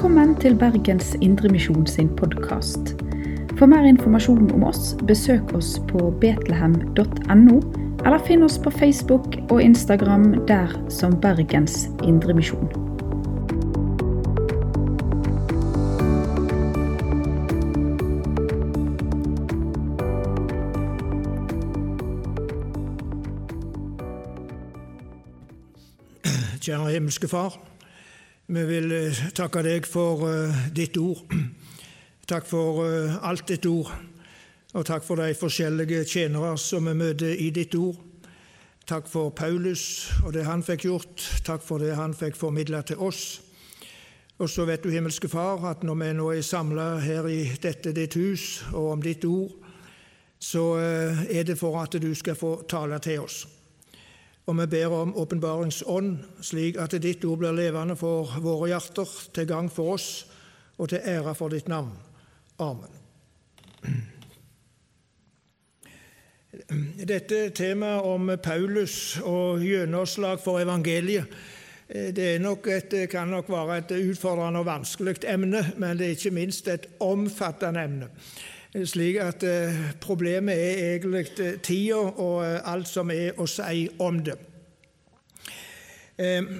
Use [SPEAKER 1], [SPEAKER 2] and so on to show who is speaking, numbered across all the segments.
[SPEAKER 1] Velkommen til Bergens Indremisjon sin podkast. For mer informasjon om oss, besøk oss på betlehem.no, eller finn oss på Facebook og Instagram der som Bergens Indremisjon.
[SPEAKER 2] Kjære himmelske Far. Vi vil eh, takke deg for eh, ditt ord. Takk for eh, alt ditt ord, og takk for de forskjellige tjenere som vi møter i ditt ord. Takk for Paulus og det han fikk gjort. Takk for det han fikk formidla til oss. Og så vet du, himmelske Far, at når vi nå er samla her i dette ditt hus og om ditt ord, så er det for at du skal få tale til oss. Og vi ber om åpenbaringsånd, slik at ditt ord blir levende for våre hjerter, til gang for oss og til ære for ditt navn. Amen. Dette temaet om Paulus og gjennomslag for evangeliet det nok et, kan nok være et utfordrende og vanskelig emne, men det er ikke minst et omfattende emne. Slik at eh, problemet er egentlig eh, tida og eh, alt som er å si om det.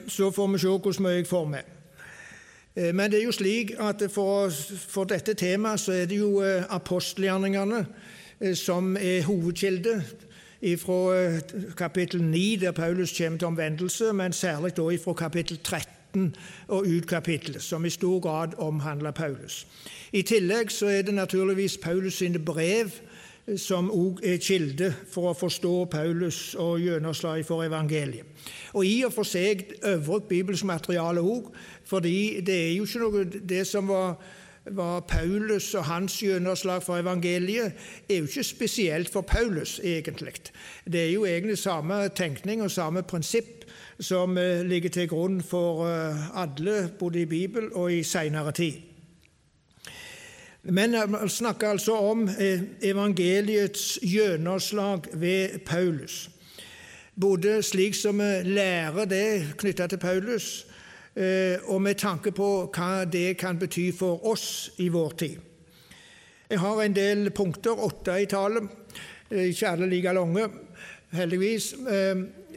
[SPEAKER 2] Så får vi se hvor mye jeg får med. Men det er jo slik at for, for dette temaet så er det jo apostelgjerningene som er hovedkilde fra kapittel 9, der Paulus kommer til omvendelse, men særlig da fra kapittel 13 og ut kapittelet, som i stor grad omhandler Paulus. I tillegg så er det naturligvis Paulus sine brev eh, som òg er kilde for å forstå Paulus og gjennomslaget for evangeliet. Og i og for seg øvrig bibelsk materiale òg, fordi det er jo ikke noe det som var, var Paulus og hans gjennomslag for evangeliet, er jo ikke spesielt for Paulus, egentlig. Det er jo egentlig samme tenkning og samme prinsipp som eh, ligger til grunn for eh, alle, både i Bibel og i seinere tid. Men han snakker altså om eh, evangeliets gjennomslag ved Paulus. Både slik som vi lærer det knytta til Paulus, eh, og med tanke på hva det kan bety for oss i vår tid. Jeg har en del punkter, åtte i tallet, eh, ikke alle like lange, heldigvis.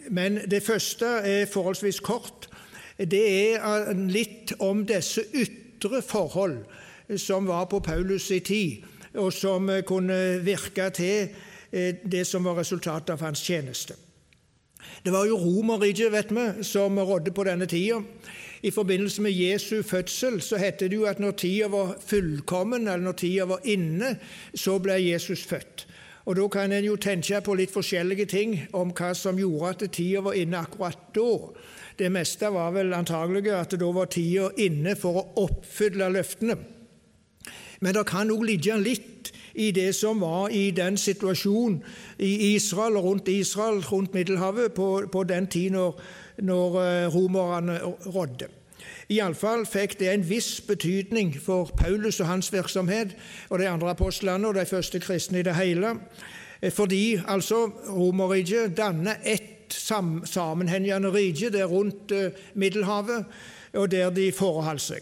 [SPEAKER 2] Men det første er forholdsvis kort. Det er litt om disse ytre forhold som var på Paulus' i tid, og som eh, kunne virke til eh, det som var resultatet av hans tjeneste. Det var jo Romerriket vet vi, som rådde på denne tida. I forbindelse med Jesu fødsel så heter det jo at når tida var fullkommen, eller når tida var inne, så ble Jesus født. Og Da kan en jo tenke på litt forskjellige ting om hva som gjorde at tida var inne akkurat da. Det meste var vel antagelig at da var tida inne for å oppfylle løftene. Men det kan òg ligge litt i det som var i den situasjonen i Israel og rundt Israel, rundt Middelhavet, på, på den tid når, når eh, romerne rådde. Iallfall fikk det en viss betydning for Paulus og hans virksomhet og de andre apostlene og de første kristne i det hele, eh, fordi altså Romerriket danner ett sammenhengende rike der rundt eh, Middelhavet, og der de forholdt seg.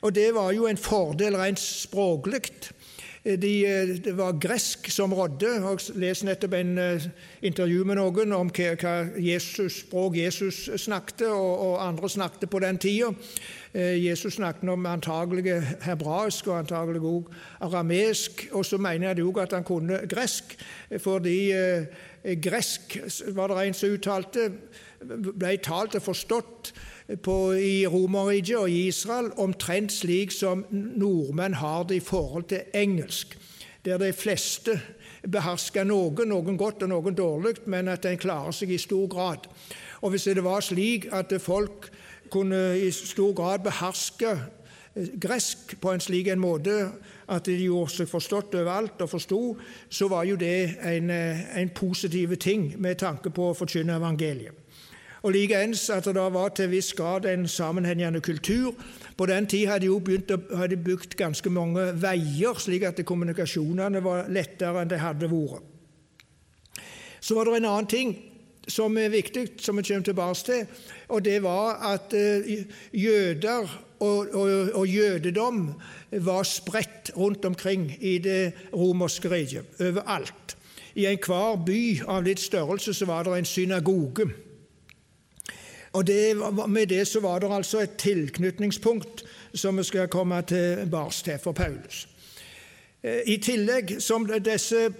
[SPEAKER 2] Og det var jo en fordel rent språklig. De, eh, det var gresk som rådde. Jeg leste nettopp en uh, intervju med noen om hva, Jesus, språk Jesus snakket, og, og, andre snakket på den tida. Jesus snakket om antagelig hebraisk og antagelig også aramesk. Og så mener jeg òg at han kunne gresk, fordi gresk var det en som uttalte, ble talt og forstått på, i Romerriket og i Israel omtrent slik som nordmenn har det i forhold til engelsk, der de fleste behersker noe, noen godt og noen dårlig, men at en klarer seg i stor grad. Og Hvis det var slik at folk kunne i stor grad beherske eh, gresk på en slik en måte at de gjorde seg forstått overalt og forsto, så var jo det en, eh, en positiv ting med tanke på å forkynne evangeliet. Og likeens at det var til viss grad en sammenhengende kultur. På den tid hadde de begynt å, hadde bygd ganske mange veier, slik at kommunikasjonene var lettere enn de hadde vært. Så var det en annen ting som er viktig, som vi kommer tilbake til, og det var at uh, jøder og, og, og jødedom var spredt rundt omkring i det romerske riket, overalt. I enhver by av litt størrelse så var det en synagoge. Og det, Med det så var det altså et tilknytningspunkt som vi skal komme tilbake til for Paulus. Eh, I tillegg som disse,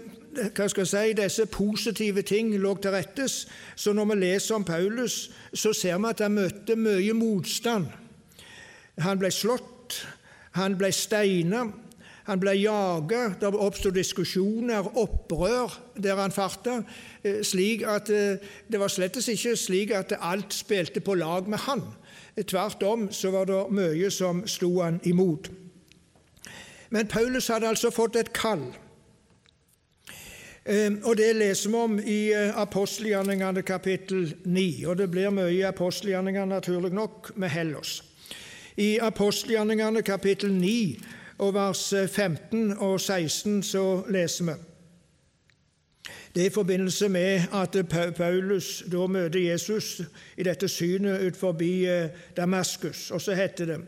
[SPEAKER 2] si, disse positive ting lå til rettes, så når vi leser om Paulus, så ser vi at han møtte mye motstand. Han ble slått, han ble steina, han ble jaget, det oppstod diskusjoner, opprør der han farta, eh, slik at eh, det var slett ikke slik at alt spilte på lag med han. Tvert om så var det mye som sto han imot. Men Paulus hadde altså fått et kall. Eh, og Det leser vi om i apostelgjerningene kapittel 9. Og det blir mye i apostelgjerningene, naturlig nok. med Hellos. I apostelgjerningene kapittel 9 og vers 15 og 16 så leser vi det er i forbindelse med at Paulus da møter Jesus i dette synet ut forbi eh, Damaskus. Og så heter det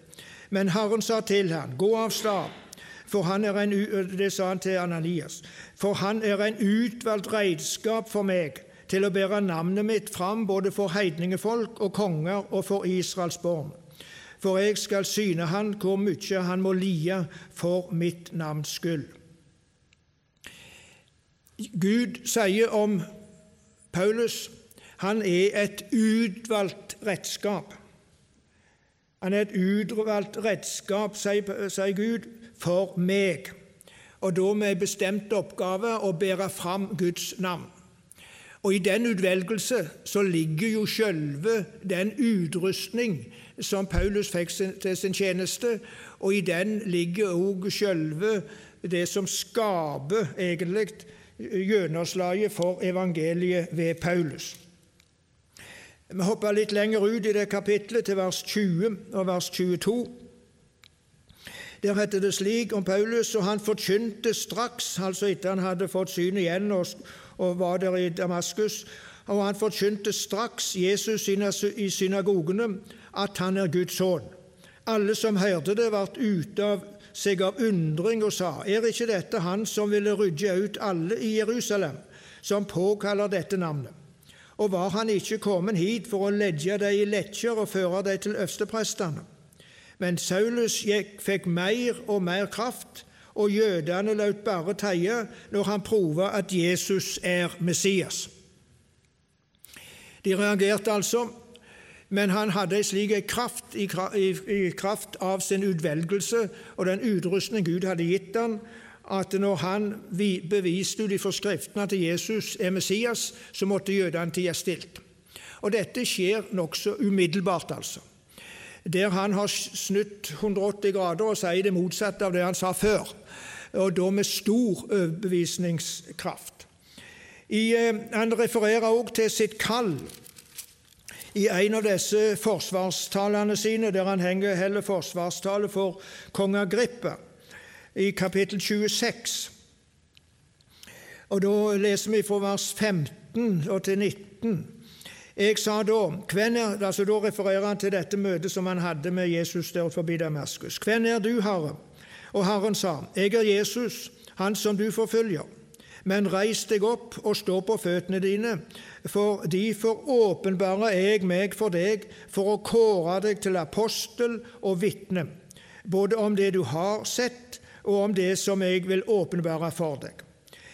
[SPEAKER 2] Men Herren sa til ham, gå av stad, for han er en, det sa han til Ananias, for han er en utvalgt redskap for meg til å bære navnet mitt fram både for heidningefolk og konger og for Israels barn for jeg skal syne han hvor mye han må lie for mitt navns skyld. Gud sier om Paulus han er et utvalgt redskap. Han er et utvalgt redskap, sier Gud, for meg, og da med bestemt oppgave å bære fram Guds navn. Og I den utvelgelse så ligger jo sjølve den utrustning som Paulus fikk til sin tjeneste, og i den ligger òg sjølve det som skaper egentlig gjennomslaget for evangeliet ved Paulus. Vi hopper litt lenger ut i det kapitlet, til vers 20 og vers 22. Der heter det slik om Paulus, og han forkynte straks, altså etter han hadde fått syn igjen og, og var der i Damaskus, og han forkynte straks Jesus i synagogene at han er Guds sønn. Alle som hørte det, ble ute av seg av undring og sa:" Er ikke dette han som ville rydde ut alle i Jerusalem, som påkaller dette navnet? Og var han ikke kommet hit for å ledge dem i letjer og føre dem til øversteprestene? Men Saulus fikk mer og mer kraft, og jødene lot bare teie når han prova at Jesus er Messias. De reagerte altså, men han hadde en slik kraft i, kraft av sin utvelgelse og den utrustning Gud hadde gitt ham, at når han beviste ut ifra Skriftene at Jesus er Messias, så måtte jødene tie stilt. Og dette skjer nokså umiddelbart, altså. Der han har snudd 180 grader og sier det motsatte av det han sa før, og da med stor overbevisningskraft. I, eh, han refererer også til sitt kall i en av disse forsvarstalene sine, der han henger heller forsvarstale for kong Agrippa, i kapittel 26. Og Da leser vi fra vers 15 og til 19. Jeg sa da, hvem er, altså da refererer han til dette møtet som han hadde med Jesus der forbi Damaskus. Hvem er du, Herre? Og Herren sa, Jeg er Jesus, han som du forfølger. Men reis deg opp og stå på føttene dine, for derfor åpenbarer jeg meg for deg for å kåre deg til apostel og vitne, både om det du har sett, og om det som jeg vil åpenbare for deg.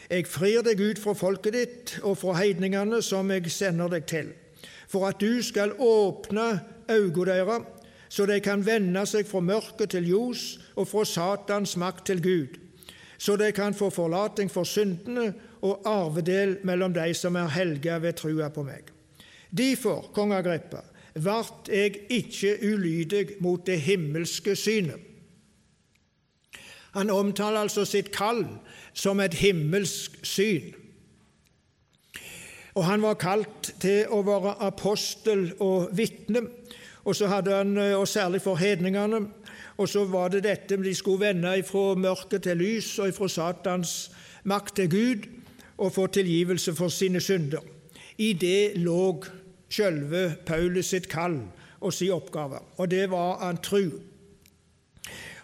[SPEAKER 2] Jeg frir deg ut fra folket ditt og fra heidningene som jeg sender deg til, for at du skal åpne øynene deres, så de kan vende seg fra mørket til ljos og fra Satans makt til Gud så de kan få forlating for syndene og arvedel mellom de som er helga ved trua på meg. Derfor, kong Agrippa, vart jeg ikke ulydig mot det himmelske synet. Han omtaler altså sitt kall som et himmelsk syn. Og Han var kalt til å være apostel og vitne, og så hadde han, og særlig for hedningene, og så var det dette de skulle vende fra mørket til lys og fra Satans makt til Gud og få tilgivelse for sine synder. I det lå selve Paulus sitt kall og sin oppgave, og det var han tru.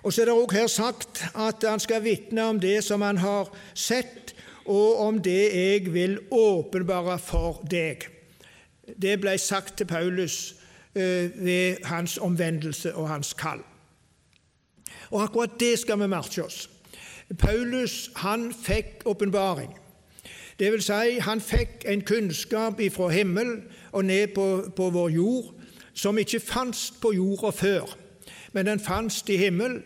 [SPEAKER 2] Og så er det også her sagt at han skal vitne om det som han har sett, og om det jeg vil åpenbare for deg. Det ble sagt til Paulus eh, ved hans omvendelse og hans kall. Og akkurat det skal vi merke oss. Paulus han fikk åpenbaring. Det vil si, han fikk en kunnskap ifra himmel og ned på, på vår jord som ikke fantes på jorda før, men den fantes i himmel,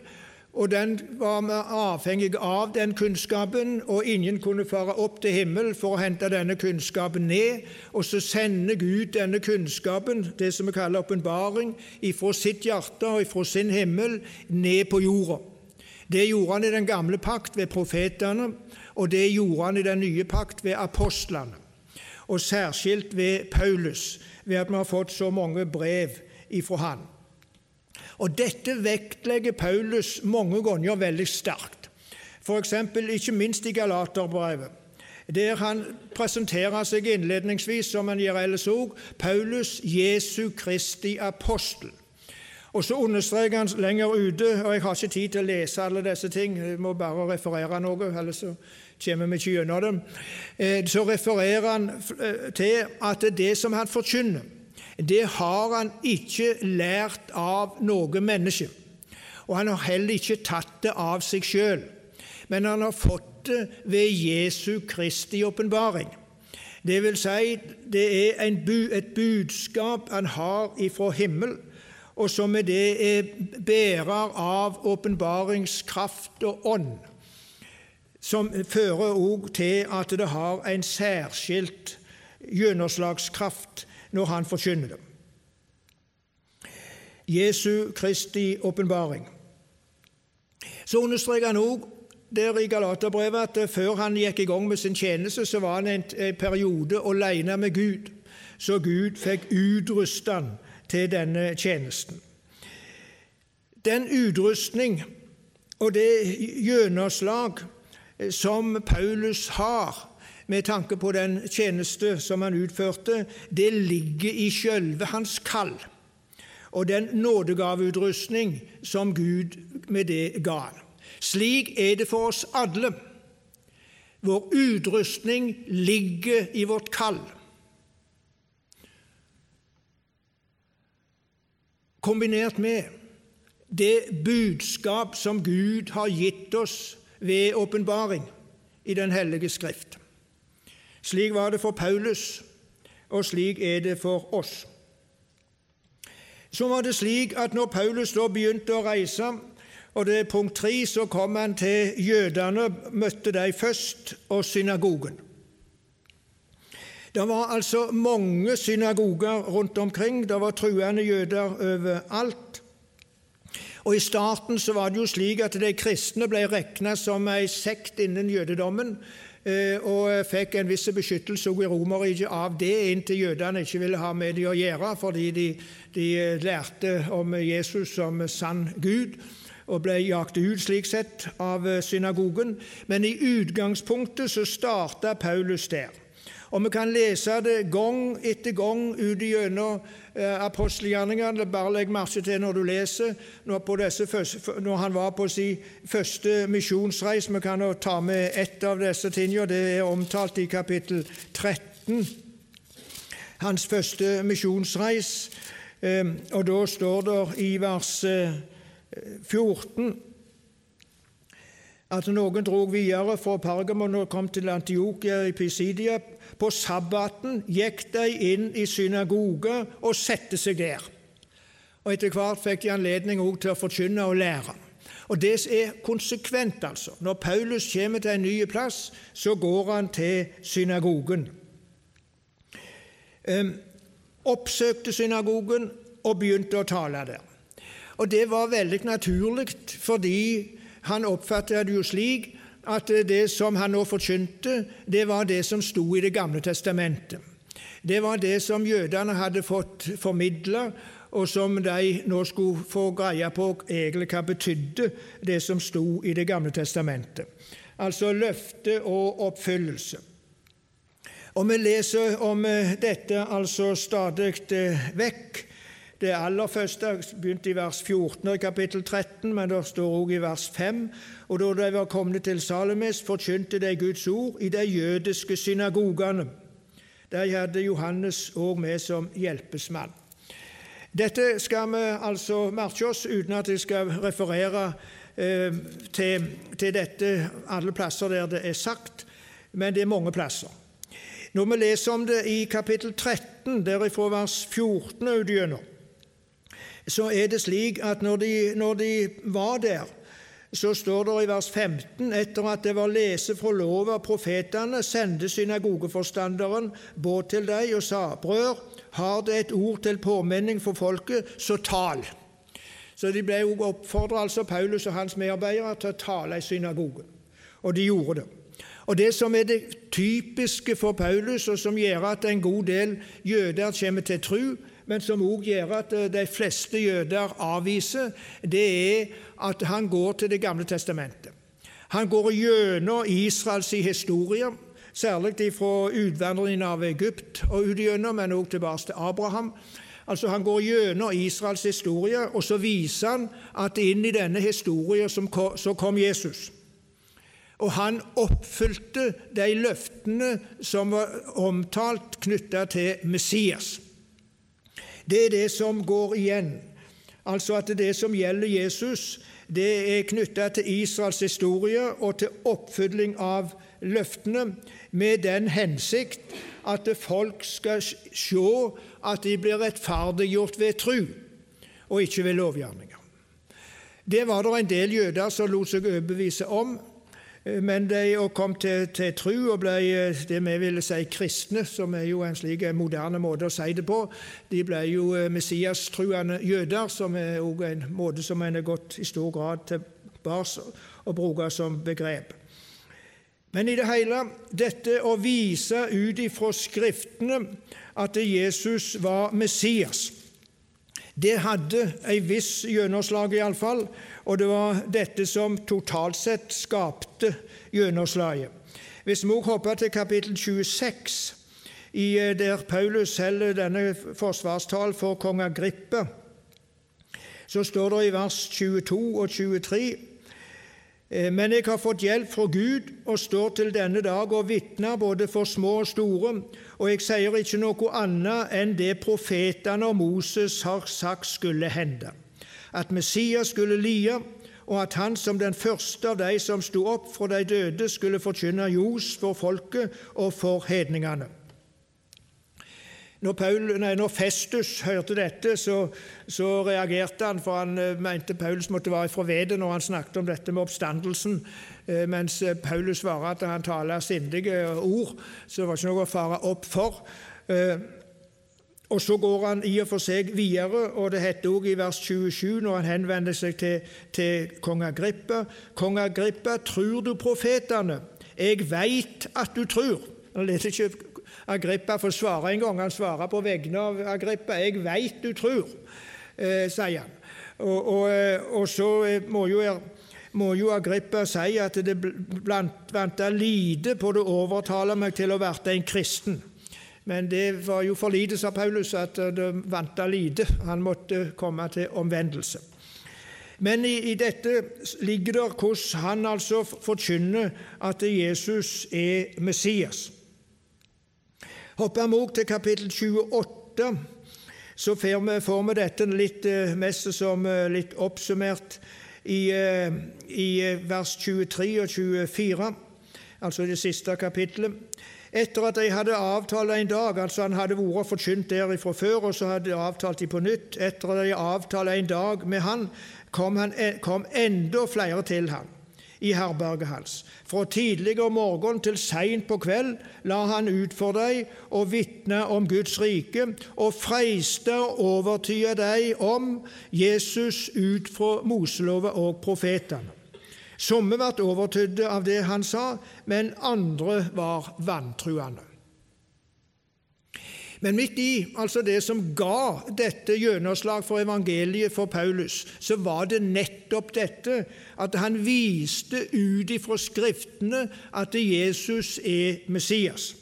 [SPEAKER 2] og den var vi avhengig av den kunnskapen, og ingen kunne fare opp til himmelen for å hente denne kunnskapen ned. Og så sender Gud denne kunnskapen, det som vi kaller åpenbaring, ifra sitt hjerte og ifra sin himmel ned på jorda. Det gjorde han i den gamle pakt ved profetene, og det gjorde han i den nye pakt ved apostlene. Og særskilt ved Paulus, ved at vi har fått så mange brev ifra han. Og Dette vektlegger Paulus mange ganger veldig sterkt. F.eks. ikke minst i Galaterbrevet, der han presenterer seg innledningsvis, som han gjør ellers òg, Paulus Jesu Kristi apostel. Og Så understreker han lenger ute, og jeg har ikke tid til å lese alle disse ting, jeg må bare referere noe, ellers så kommer vi ikke gjennom dem. Eh, så refererer han eh, til at det som han forkynner, det har han ikke lært av noe menneske. Og han har heller ikke tatt det av seg sjøl, men han har fått det ved Jesu Kristi åpenbaring. Det vil si, det er bu, et budskap han har ifra himmel, og som med det er bærer av åpenbaringskraft og ånd, som fører òg til at det har en særskilt gjennomslagskraft når han forkynner dem. Jesu Kristi åpenbaring. Så understreker han òg der i Galaterbrevet at før han gikk i gang med sin tjeneste, så var han en, en periode alene med Gud, så Gud fikk utruste han til denne tjenesten. Den utrustning og det gjennomslag som Paulus har med tanke på den tjeneste som han utførte, det ligger i sjølve hans kall og den nådegaveutrustning som Gud med det ga. Slik er det for oss alle. Vår utrustning ligger i vårt kall. Kombinert med det budskap som Gud har gitt oss ved åpenbaring i Den hellige Skrift. Slik var det for Paulus, og slik er det for oss. Så var det slik at når Paulus da begynte å reise, og det er punkt tre, så kom han til jødene, møtte de først, og synagogen. Det var altså mange synagoger rundt omkring, det var truende jøder overalt. Og I starten så var det jo slik at de kristne ble regna som ei sekt innen jødedommen. Eh, og fikk en viss beskyttelse i Romerriket av det, inntil jødene ikke ville ha med det å gjøre, fordi de, de lærte om Jesus som sann Gud og ble jagt ut slik sett av synagogen. Men i utgangspunktet så starta Paulus der. Og vi kan lese det gang etter gang ut gjennom eh, apostelgjerningene. Bare legg merke til når du leser når, første, når, han var på sin første misjonsreis. Vi kan ta med ett av disse tingene. Det er omtalt i kapittel 13. Hans første misjonsreis. Eh, og da står det i vers 14 eh, at noen drog videre fra Pergamon og kom til Antiokia i Pisidia på sabbaten gikk de inn i synagoge og satte seg der. Og Etter hvert fikk de anledning til å forkynne og lære. Og Det er konsekvent, altså. Når Paulus kommer til en ny plass, så går han til synagogen. Um, oppsøkte synagogen og begynte å tale der. Og Det var veldig naturlig, fordi han oppfattet det jo slik at det som han nå forkynte, det var det som sto i Det gamle testamentet. Det var det som jødene hadde fått formidla, og som de nå skulle få greie på egentlig hva betydde det som sto i Det gamle testamentet. Altså løfte og oppfyllelse. Og Vi leser om dette altså stadig vekk Det aller første begynte i vers 14 i kapittel 13, men det står også i vers 5. Og da de var kommet til Salomis, forkynte de Guds ord i de jødiske synagogene. Der hadde Johannes òg med som hjelpesmann. Dette skal vi altså merke oss uten at jeg skal referere eh, til, til, dette alle plasser der det er sagt, men det er mange plasser. Når vi leser om det i kapittel 13, derifra vers 14 utgjennom, så er det slik at når de, når de var der, så står det i vers 15 etter at det var lese fra lov av profetene, sendte synagogeforstanderen båt til deg og sa:" Brør, har det et ord til påminning for folket, så tal. Så de ble jo oppfordret, altså Paulus og hans medarbeidere, til å tale i synagogen. Og de gjorde det. Og Det som er det typiske for Paulus, og som gjør at en god del jøder kommer til tro, men som òg gjør at eh, de fleste jøder avviser, det er at han går til Det gamle testamentet. Han går gjennom Israels historie, særlig fra utvandringen av Egypt og utgjennom, men òg tilbake til Abraham. Altså Han går gjennom Israels historie, og så viser han at inn i denne historien så kom Jesus. Og han oppfylte de løftene som var omtalt knytta til Messias. Det er det som går igjen. Altså at det som gjelder Jesus, det er knytta til Israels historie og til oppfylling av løftene, med den hensikt at folk skal se at de blir rettferdiggjort ved tru, og ikke ved lovgjerninger. Det var det en del jøder som lot seg overbevise om, men de kom til, til tru og ble eh, det vi ville si kristne, som er jo en slik moderne måte å si det på. De ble jo eh, messiastruende jøder, som er også en måte som en har gått i stor grad tilbake å bruke som begrep. Men i det hele dette å vise ut ifra Skriftene at Jesus var Messias, det hadde en viss gjennomslag, iallfall, og det var dette som totalt sett skapte gjennomslaget. Hvis vi hopper til kapittel 26, eh, der Paulus holder denne forsvarstalen for kong Agrippe, så står det i vers 22 og 23 eh, men jeg har fått hjelp fra Gud og står til denne dag og vitner både for små og store, og jeg sier ikke noe annet enn det profetene og Moses har sagt skulle hende at Messias skulle lide, og at han som den første av de som sto opp fra de døde, skulle forkynne ljos for folket og for hedningene. Når, Paul, nei, når, Festus hørte dette, så, så, reagerte han, for han uh, mente Paulus måtte være fra vedet når han snakket om dette med oppstandelsen, uh, mens uh, Paulus svarer at han taler sindige ord, så det var ikke noe å fare opp for. Og så går han i og for seg videre, og det heter også i vers 27, når han henvender seg til, til kong Agrippa Kong Agrippa, tror du profetene? Jeg veit at du tror. Han leser ikke Agrippa får svare engang. Han svarer på vegne av Agrippa. Jeg veit du tror, eh, sier han. Og, og, eh, og så eh, må jo, må jo, Agrippa si at det vanta lite på det overtale meg til å være en kristen. Men det var jo for lite, sa Paulus, at det vanta lite. Han måtte komme til omvendelse. Men i, i dette ligger det hvordan han altså forkynner at Jesus er Messias. Hopper vi også til kapittel 28, så får vi, får vi dette litt, eh, mest som eh, litt oppsummert i, eh, i vers 23 og 24, altså det siste kapittelet. Etter at de hadde avtalt en dag, altså han hadde vært forkynt derifra før, og så hadde de avtalt de på nytt Etter at de avtalte en dag med han, kom, han, kom enda flere til han i herberget hans. Fra tidlig om morgenen til seint på kveld la han ut for deg og vitne om Guds rike, og freiste å overtyde deg om Jesus ut fra Moselovet og profetene. Somme ble overtydde av det han sa, men andre var vantruende. Men midt i altså det som ga dette gjennomslag for evangeliet for Paulus, så var det nettopp dette at han viste ut ifra Skriftene at Jesus er Messias.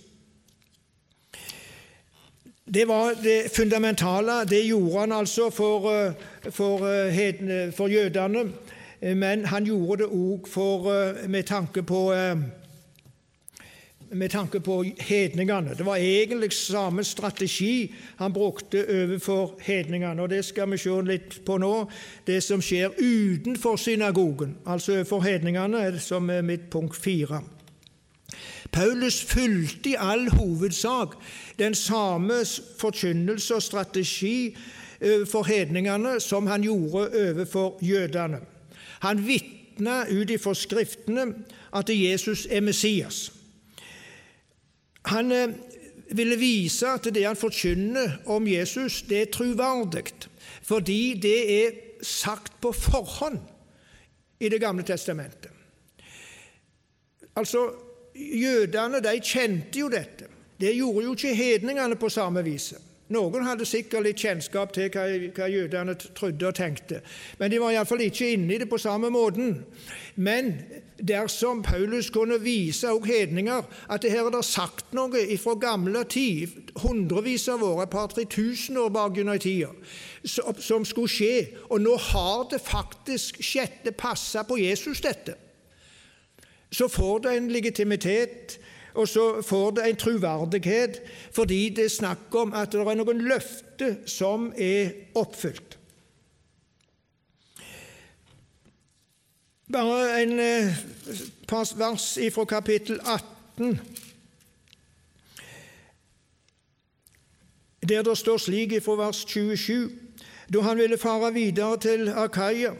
[SPEAKER 2] Det var det fundamentale. Det gjorde han altså for, eh, for, eh, for jødene, men han gjorde det òg med tanke på med tanke på hedningene. Det var egentlig samme strategi han brukte overfor hedningene. og Det skal vi se litt på nå. Det som skjer utenfor synagogen, altså overfor hedningene, som er mitt punkt fire. Paulus fulgte i all hovedsak den samme forkynnelse og strategi overfor hedningene som han gjorde overfor jødene. Han vitna ut ifra Skriftene at Jesus er Messias. Han eh, ville vise at det han forkynner om Jesus, det er troverdig, fordi det er sagt på forhånd i Det gamle testamentet. Altså, Jødene de kjente jo dette. Det gjorde jo ikke hedningene på samme vis. Noen hadde sikkert litt kjennskap til hva, hva jødene trodde og tenkte, men de var iallfall ikke inne i det på samme måten. Men dersom Paulus kunne vise også hedninger at det her er det sagt noe fra gamle tid, hundrevis av år, et par-tre tusen år bak i tida, som skulle skje, og nå har det faktisk skjedd, det på Jesus, dette så får det en legitimitet, og så får det en troverdighet, fordi det er snakk om at det er noen løfter som er oppfylt. Bare en eh, par vers fra kapittel 18, der det står slik fra vers 27, da han ville fare videre til Akaya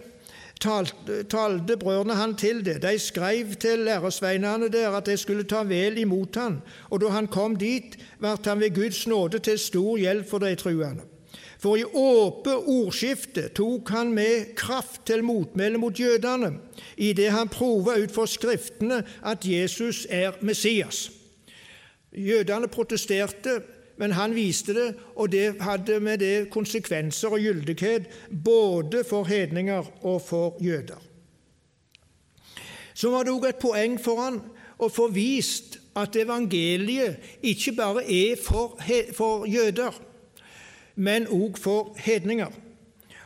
[SPEAKER 2] talte brødrene han til det. De skrev til læresveinene der at de skulle ta vel imot han, og da han kom dit, ble han ved Guds nåde til stor hjelp for de truende. For i åpe ordskifte tok han med kraft til motmæle mot jødene, idet han prova ut for Skriftene at Jesus er Messias. Jødene protesterte men han viste det, og det hadde med det konsekvenser og gyldighet både for hedninger og for jøder. Så var det òg et poeng for han å få vist at evangeliet ikke bare er for, for jøder, men òg for hedninger.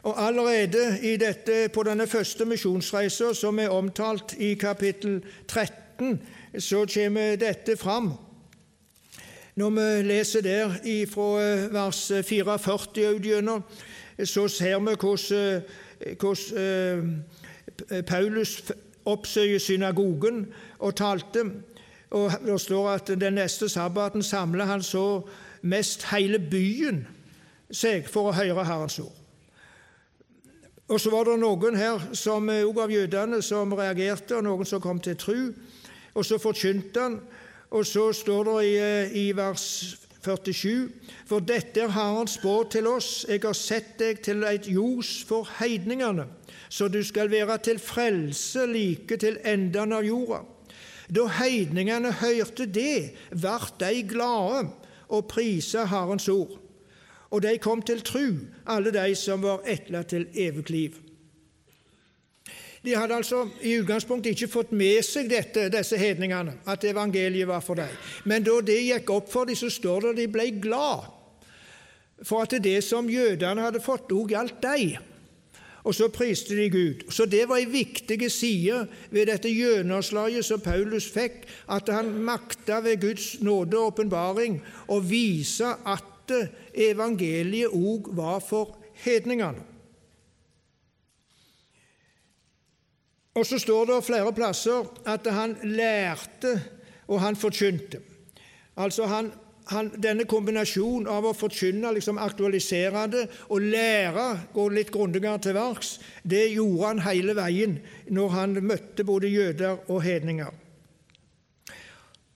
[SPEAKER 2] Og Allerede dette, på denne første misjonsreisa, som er omtalt i kapittel 13, så kommer dette fram. Når vi leser der fra eh, vers 44 utgjennom, så ser vi hvordan, eh, eh, Paulus oppsøker synagogen og talte. Og Det står at den neste sabbaten samla han så mest hele byen seg for å høre Herrens ord. Og så var det noen her, som også av jødene, som reagerte, og noen som kom til tru. Og så forkynte han, og så står det i, eh, i vers 47.: For dette har Han spådd til oss, jeg har sett deg til et ljos for heidningene, så du skal være til frelse like til enden av jorda. Da heidningene hørte det, vart de glade og prisa Herrens ord. Og de kom til tru, alle de som var etla til evig liv. De hadde altså i utgangspunktet ikke fått med seg dette, disse hedningene, at evangeliet var for dem. Men da det gikk opp for dem, så står det at de ble glad for at det som jødene hadde fått, òg gjaldt dem. Og så priste de Gud. Så det var en viktig side ved dette gjennomslaget som Paulus fikk, at han makta ved Guds nåde og åpenbaring å vise at evangeliet òg var for hedningene. Og så står det flere plasser at han lærte og han forkynte. Altså han, han, Denne kombinasjonen av å forkynne, liksom aktualisere det, og lære, gå litt grundigere til verks, det gjorde han hele veien når han møtte både jøder og hedninger.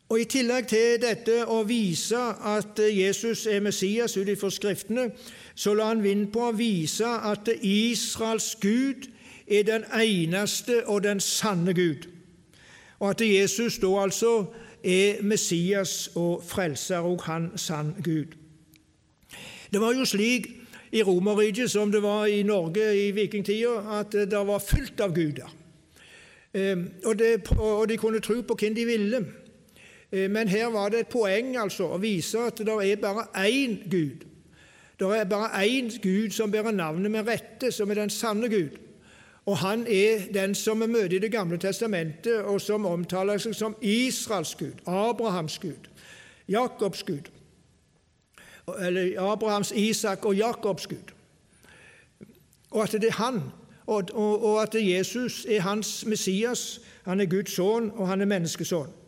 [SPEAKER 2] Og I tillegg til dette å vise at Jesus er Messias ut ifra Skriftene, så la han vind på å vise at Israels Gud er den eneste og den sanne Gud, og at Jesus da altså er Messias og frelser, og han sann Gud. Det var jo slik i Romerriket som det var i Norge i vikingtida, at det var fullt av guder. Ehm, og, det, og de kunne tro på hvem de ville. Eh, men her var det et poeng altså, å vise at det er bare én Gud. Det er bare én Gud som bærer navnet med rette, som er den sanne Gud. Og han er den som vi møter i Det gamle testamentet, og som omtaler seg som Israels Gud, Abrahams Gud, Jakobs Gud. Eller Abrahams, Isak og Jakobs Gud. Og at det er han, og, og, og at Jesus er hans Messias. Han er Guds sønn, og han er menneskesønn.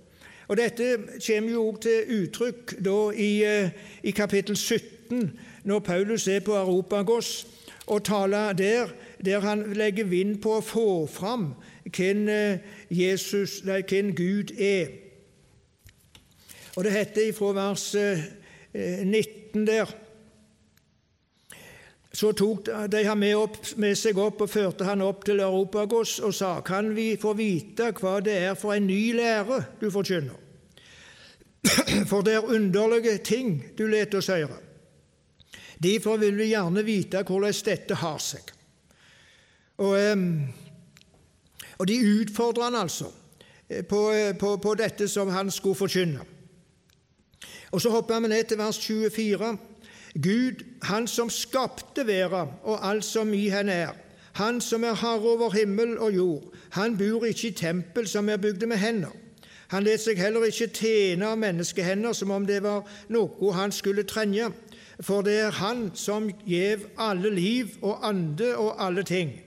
[SPEAKER 2] Og Dette kommer jo også til uttrykk i, eh, i kapittel 17, når Paulus er på Europagos og taler der der han legger vind på å få fram hvem, eh, Jesus, nei, hvem Gud er. Og Det heter fra vers 19 eh, der så tok de ham med, opp, med, seg opp og førte han opp til Europagos og sa:" Kan vi få vite hva det er for en ny lære du forkynner? For det er underlige ting du lar oss høre. Derfor vil vi gjerne vite hvordan dette har seg. Og, og de utfordrer han altså eh, på, eh, på, på, dette som han skulle forkynne. Og Så hopper vi ned til vers 24. Gud, Han som skapte verden og alt som i henne er, Han som er herre over himmel og jord, han bor ikke i tempel som er bygd med hender. Han let seg heller ikke tjene av menneskehender som om det var noe han skulle trenge, for det er Han som gjev alle liv og ande og alle ting.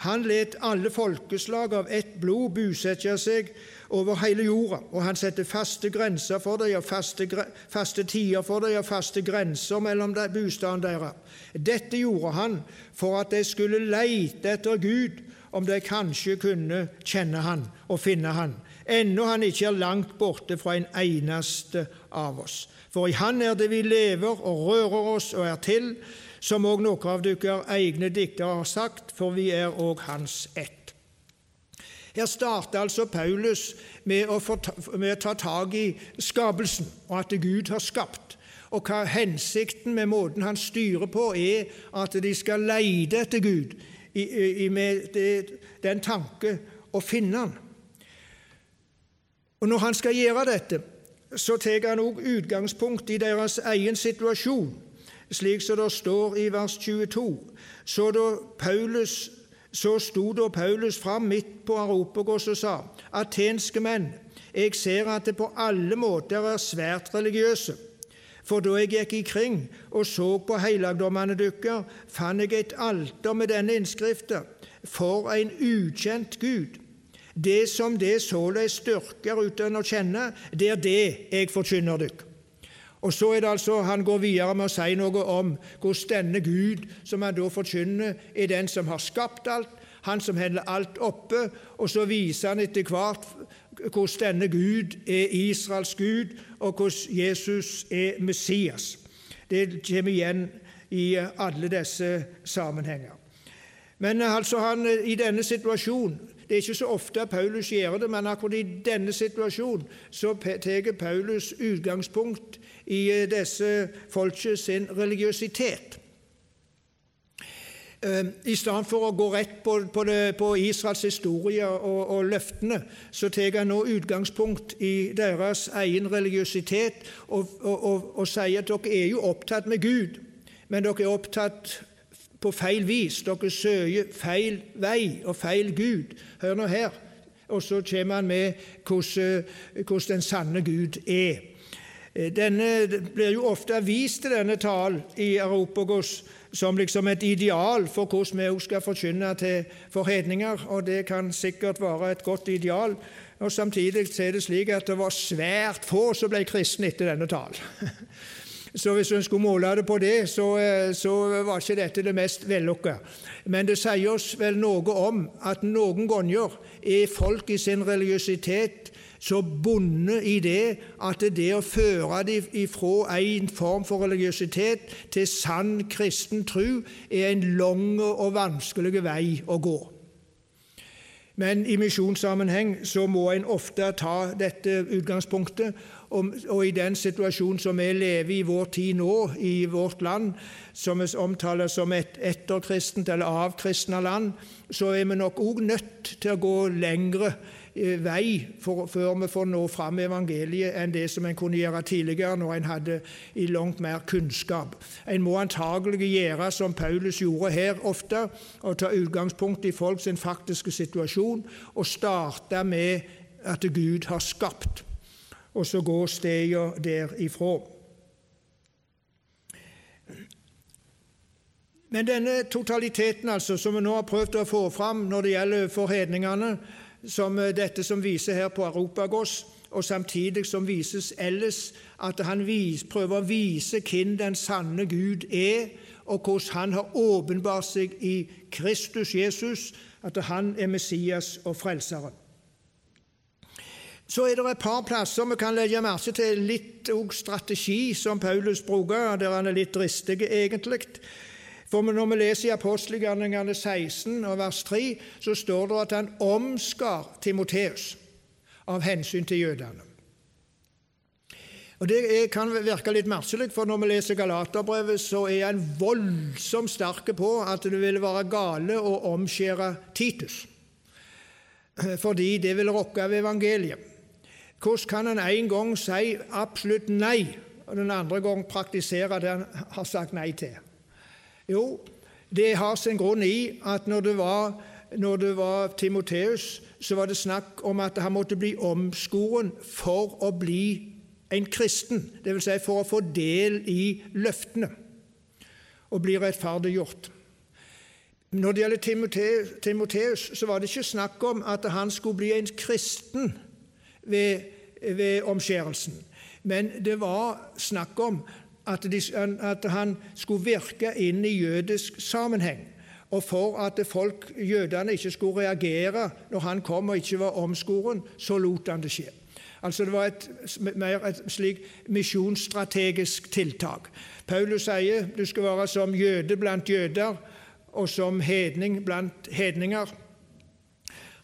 [SPEAKER 2] Han let alle folkeslag av ett blod bosette seg over hele jorda, og han setter faste grenser for dem, og faste, faste tider for dem, og faste grenser mellom bostaden deres. Dette gjorde han for at de skulle leite etter Gud, om de kanskje kunne kjenne Han og finne Han, ennå Han ikke er langt borte fra en eneste av oss. For i Han er det vi lever og rører oss og er til, som òg noen av deres egne diktere har sagt, for vi er òg hans ett. Her starter altså Paulus med å, med å ta tak i skapelsen, og at Gud har skapt. Og hva hensikten med måten han styrer på, er at de skal leide etter Gud i, i, med det, den tanke å finne han. Og Når han skal gjøre dette, så tar han også utgangspunkt i deres egen situasjon slik som det står i vers 22. Så, da Paulus, så sto da Paulus fram midt på Aropagos og sa:" Atenske menn, jeg ser at det på alle måter er svært religiøse. For da jeg gikk ikring og så på helligdommene deres, fant jeg et alter med denne innskriften:" For en ukjent Gud. Det som det såleis styrker uten å kjenne, det er det jeg forkynner dere. Og så er det altså, Han går videre med å si noe om hvordan denne Gud, som han da forkynner, er den som har skapt alt, han som holder alt oppe, og så viser han etter hvert hvordan denne Gud er Israels Gud, og hvordan Jesus er Messias. Det kommer igjen i alle disse sammenhenger. Men altså han, i denne situasjonen Det er ikke så ofte Paulus gjør det, men akkurat i denne situasjonen så tar Paulus utgangspunkt i eh, disse folket sin religiøsitet. Eh, I stedet for å gå rett på, på, det, på Israels historie og, og, løftene, så tar han nå utgangspunkt i deres egen religiøsitet og, og, og sier at dere er jo opptatt med Gud, men dere er opptatt på feil vis. Dere søker feil vei og feil Gud. Hør nå her. Og så kommer han med hvordan, hvordan den sanne Gud er. Eh, denne blir jo ofte vist til denne talen i Europagos som liksom et ideal for hvordan vi skal forkynne til forhedninger, og det kan sikkert være et godt ideal. Og Samtidig er det slik at det var svært få som ble kristne etter denne talen. Så hvis en skulle måle det på det, så, eh, så var ikke dette det mest vellykka. Men det sier oss vel noe om at noen ganger er folk i sin religiøsitet så bundet i det at det å føre dem ifra en form for religiøsitet til sann kristen tro er en lang og vanskelig vei å gå. Men i misjonssammenheng så må en ofte ta dette utgangspunktet. Og, og, i den situasjonen som vi lever i vår tid nå, i vårt land, som vi omtaler som et etterkristent eller avkristna land, så er vi nok òg nødt til å gå lengre vei for, før vi får nå fram evangeliet, enn det som en kunne gjøre tidligere, når en hadde i langt mer kunnskap. En må antagelig gjøre som Paulus gjorde her ofte, og ta utgangspunkt i folks faktiske situasjon, og starte med at Gud har skapt, og så gå stega derifra. Men denne totaliteten altså, som vi nå har prøvd å få fram når det gjelder forhedningene, som eh, dette som viser her på Europagos, og samtidig som vises ellers, at han vis, prøver å vise hvem den sanne Gud er, og hvordan han har åpenbart seg i Kristus Jesus, at han er Messias og Frelseren. Så er det et par plasser vi kan legge merke til litt strategi som Paulus bruker, der han er litt dristig, egentlig. For når vi leser i apostelgjerningene 16 og vers 3, så står det at han omskar Timoteus av hensyn til jødene. Og Det kan virke litt merkelig, for når vi leser Galaterbrevet, så er han voldsomt sterk på at det ville være gale å omskjære Titus, fordi det ville rokke ved evangeliet. Hvordan kan han en gang si absolutt nei, og den andre gang praktisere det han har sagt nei til? Jo, det har sin grunn i at når det var, når det var Timoteus, så var det snakk om at han måtte bli omskoren for å bli en kristen, dvs. Si for å få del i løftene og bli rettferdiggjort. Når det gjelder Timoteus, så var det ikke snakk om at han skulle bli en kristen ved, ved omskjærelsen, men det var snakk om at, de, at han skulle virke inn i jødisk sammenheng. Og for at folk, jødene ikke skulle reagere når han kom og ikke var omskoren, så lot han det skje. Altså Det var et, mer et slik misjonsstrategisk tiltak. Paulus sier du skal være som jøde blant jøder og som hedning blant hedninger.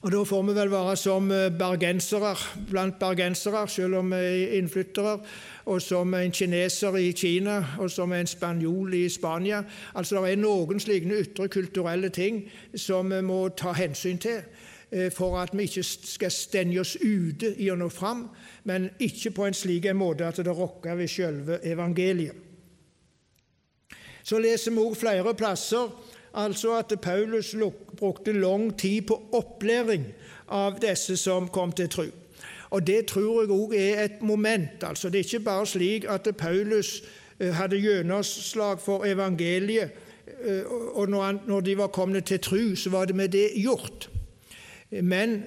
[SPEAKER 2] Og Da får vi vel være som bergensere blant bergensere, selv om vi er innflyttere og som en kineser i Kina, og som en spanjol i Spania. Altså Det er noen slike ytre kulturelle ting som vi må ta hensyn til eh, for at vi ikke skal stenge oss ute i å nå fram, men ikke på en slik måte at det rokker ved selve evangeliet. Så leser vi også flere plasser altså at Paulus brukte lang tid på opplæring av disse som kom til tro. Og Det tror jeg òg er et moment. altså Det er ikke bare slik at Paulus eh, hadde gjennomslag for evangeliet, eh, og når de var kommet til tru, så var det med det gjort. Men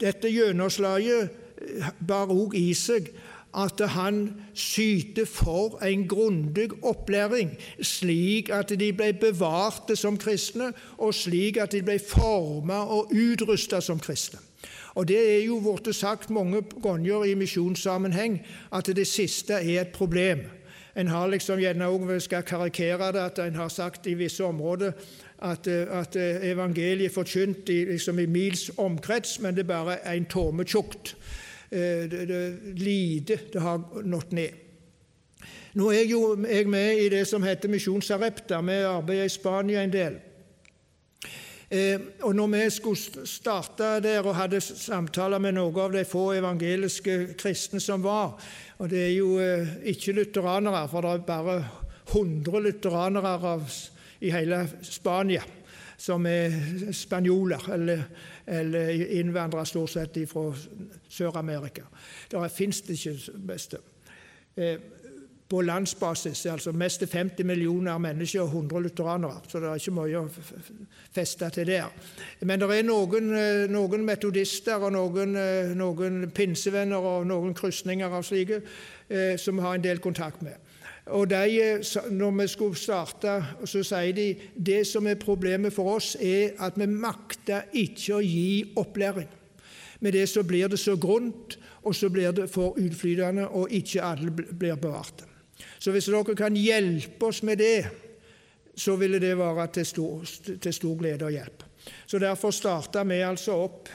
[SPEAKER 2] dette gjennomslaget eh, bar òg i seg at han syter for en grundig opplæring, slik at de ble bevarte som kristne, og slik at de ble formet og utrusta som kristne. Og Det er jo blitt sagt mange ganger i misjonssammenheng at det siste er et problem. En har liksom gjerne også, skal karikere det, at en har sagt i visse områder at, at evangeliet er forkynt i, liksom i mils omkrets, men det er bare en tåme tjukt. Eh, det, det, lite det har nådd ned. Nå er jeg jo jeg med i det som heter Misjonsarepta. Vi arbeider i Spania en del. Eh, og når vi skulle starte der og hadde samtaler med noen av de få evangeliske kristne som var Og det er jo eh, ikke lutheranere, for det er bare 100 lutheranere i hele Spania som er spanjoler, eller, eller innvandrere stort sett fra Sør-Amerika. Der fins det ikke beste. På landsbasis. altså Mest til 50 millioner mennesker og 100 lutheranere. Så det er ikke mye å feste til der. Men det er noen, eh, noen metodister og noen, eh, noen, pinsevenner og noen krysninger av slike eh, som vi har en del kontakt med. Og de, Når vi skulle starte, så sier de det som er problemet for oss, er at vi makter ikke å gi opplæring. Med det så blir det så grunt, og så blir det for utflytende, og ikke alle blir bevarte. Så hvis dere kan hjelpe oss med det, så ville det være til stor, til stor glede og hjelp. Så Derfor starta vi altså opp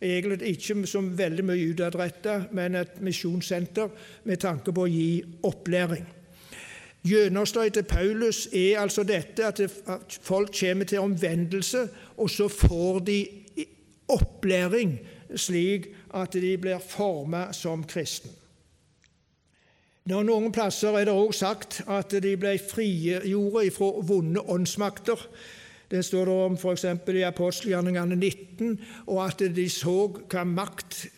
[SPEAKER 2] egentlig ikke som veldig mye utadretta, men et misjonssenter med tanke på å gi opplæring. Gjennomstøyet til Paulus er altså dette at folk kommer til omvendelse, og så får de opplæring slik at de blir formet som kristne. Når Noen plasser er det òg sagt at de ble frigjorde fra vonde åndsmakter. Det står det om f.eks. i apostelgjerningene 19, og at de så hva makt,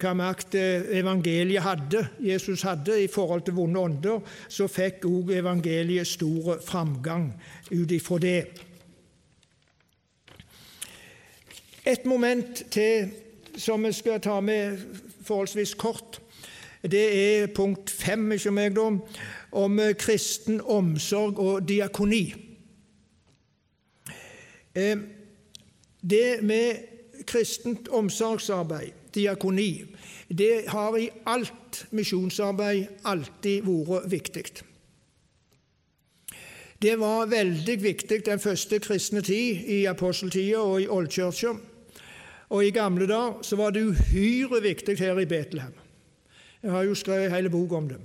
[SPEAKER 2] hva makt evangeliet hadde, Jesus hadde i forhold til vonde ånder. Så fikk òg evangeliet stor framgang ut ifra det. Et moment til som vi skal ta med forholdsvis kort. Det er punkt fem ikke meg da, om kristen omsorg og diakoni. Eh, det med kristent omsorgsarbeid, diakoni, det har i alt misjonsarbeid alltid vært viktig. Det var veldig viktig den første kristne tid, i aposteltida og i oldkirka. Og i gamle dager så var det uhyre viktig her i Betlehem. Jeg har jo skrevet en hel bok om det,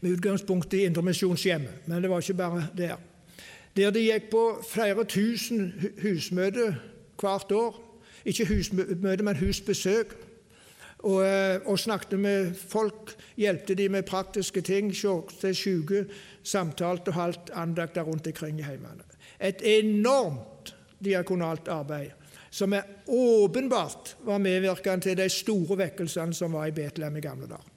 [SPEAKER 2] med utgangspunkt i Indremisjonshjemmet, men det var ikke bare der. Der de gikk på flere tusen husmøter hvert år. Ikke husmøte, men husbesøk. Og, eh, og, snakket med folk, hjelpte de med praktiske ting, sjåkte syke, samtalte og holdt andakter rundt omkring i heimene. Et enormt diakonalt arbeid som er åpenbart var medvirkende til de store vekkelsene som var i Betlehem i gamle dager.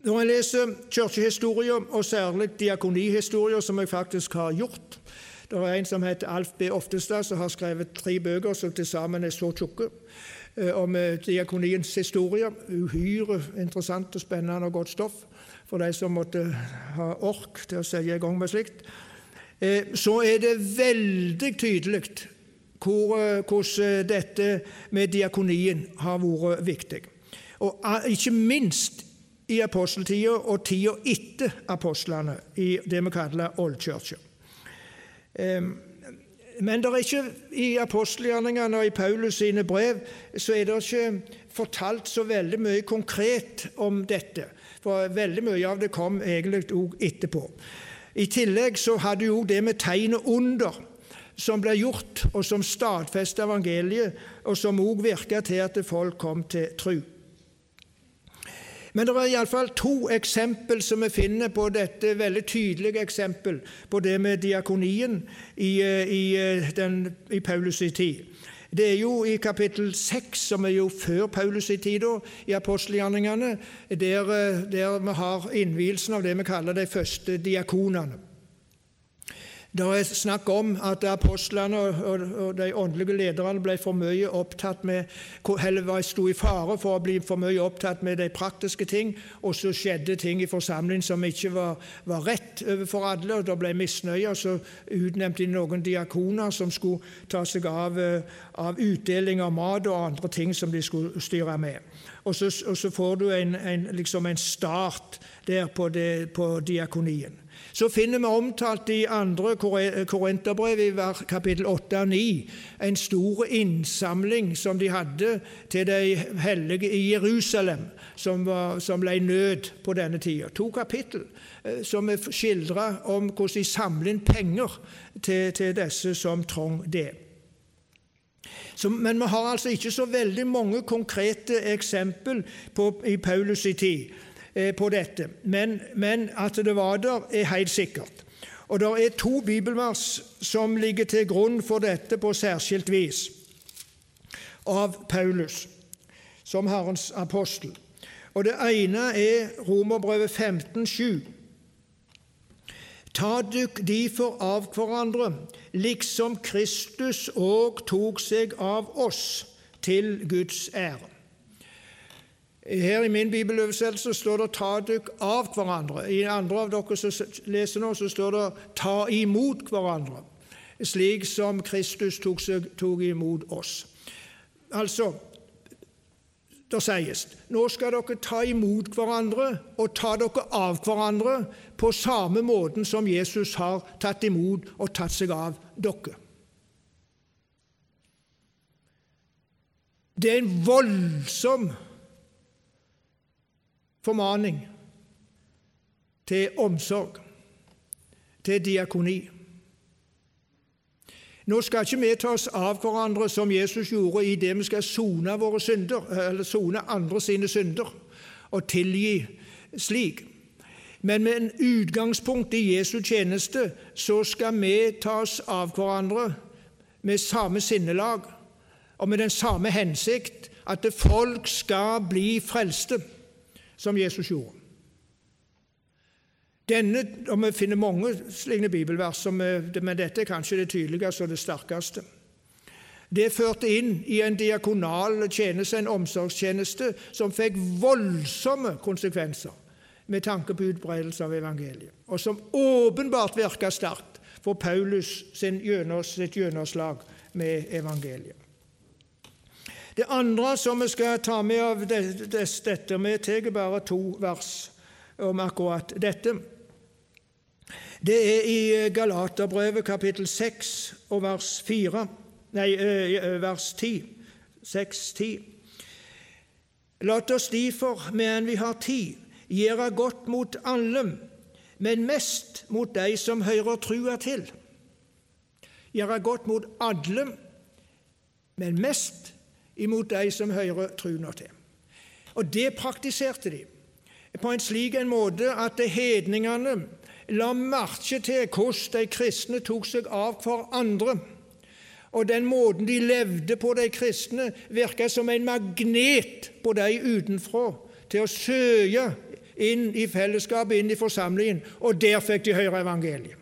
[SPEAKER 2] Når jeg leser kirkehistorier, og særlig diakonihistorier, som jeg faktisk har gjort Det er en som heter Alf B. Oftestad, som har skrevet tre bøker som til sammen er så tjukke, eh, om eh, diakoniens historie. Uhyre interessant og spennende og godt stoff for de som måtte ha ork til å sette i gang med slikt. Eh, så er det veldig tydelig hvordan eh, dette med diakonien har vært viktig. Og eh, ikke minst i aposteltida og tida etter apostlene, i det vi kaller oldkirka. Men det er ikke i apostelgjerningene og i Paulus sine brev så er det ikke fortalt så veldig mye konkret om dette. For veldig mye av det kom egentlig òg etterpå. I tillegg så hadde jo det med tegnet under som ble gjort, og som stadfestet evangeliet, og som òg virka til at folk kom til tru. Men det er iallfall to eksempel som vi finner på dette veldig tydelige eksempel på det med diakonien i, i, den, i Paulus' tid. Det er jo i kapittel 6, som er jo før Paulus i tid, i apostelgjerningene, der, der vi har innvielsen av det vi kaller de første diakonene. Det er snakk om at apostlene og de åndelige lederne ble for mye opptatt med eller sto i fare for å bli for mye opptatt med de praktiske ting, og så skjedde ting i forsamlingen som ikke var, var rett overfor alle, og det ble misnøye. og Så utnevnte de noen diakoner som skulle ta seg av, eh, av utdeling av mat og andre ting som de skulle styre med. Og så, og så får du en, en, liksom en start der på, det, på diakonien så finner vi omtalt i andre Korinterbrev, i kapittel 8 og 9, en stor innsamling som de hadde til de hellige i Jerusalem, som, var, som ble nød på denne tida. To kapittel som er skildra om hvordan de samler inn penger til, til disse som trong det. Så, men vi har altså ikke så veldig mange konkrete eksempel på, i Paulus' i tid. Eh, på dette, men, men at det var der, er helt sikkert. Og det er to bibelvers som ligger til grunn for dette på særskilt vis av Paulus som Herrens apostel. Og Det ene er Romerbrevet 15,7. Ta dykk derfor av hverandre, liksom Kristus òg tok seg av oss, til Guds ære. Her i min bibeløversettelse står det 'ta dykk av hverandre'. I andre av dere som leser nå, så står det 'ta imot hverandre', slik som Kristus tok, tok imot oss. Altså, det sies nå skal dere ta imot hverandre og ta dere av hverandre på samme måten som Jesus har tatt imot og tatt seg av dere. Det er en voldsom formaning til omsorg, til diakoni. Nå skal ikke vi ta oss av hverandre som Jesus gjorde i det vi skal sone våre synder, eller sone andre sine synder, og tilgi slik. Men med en utgangspunkt i Jesu tjeneste så skal vi ta oss av hverandre med samme sinnelag og med den samme hensikt at folk skal bli frelste, som Jesus gjorde. Denne, og Vi finner mange slike bibelvers, men dette er kanskje det tydeligste og det sterkeste. Det førte inn i en diakonal tjeneste, en omsorgstjeneste, som fikk voldsomme konsekvenser med tanke på utbredelse av evangeliet, og som åpenbart virka sterkt for Paulus sitt gjennomslag med evangeliet. Det andre som vi skal ta med av dette Vi tar bare to vers om akkurat dette. Det er i Galaterbrevet kapittel 6 og vers 4, nei, vers 10. 6, 10. Lat oss derfor, medan vi har tid, gjøre godt mot alle, men mest mot de som hører trua til. Gjøre godt mot alle, men mest imot de som hører truna til. Og det praktiserte de på en slik en måte at hedningene la merke til hvordan de kristne tok seg av hverandre. Og den måten de levde på, de kristne, virka som en magnet på de utenfra til å søke inn i fellesskapet, inn i forsamlingen, og der fikk de høre evangeliet.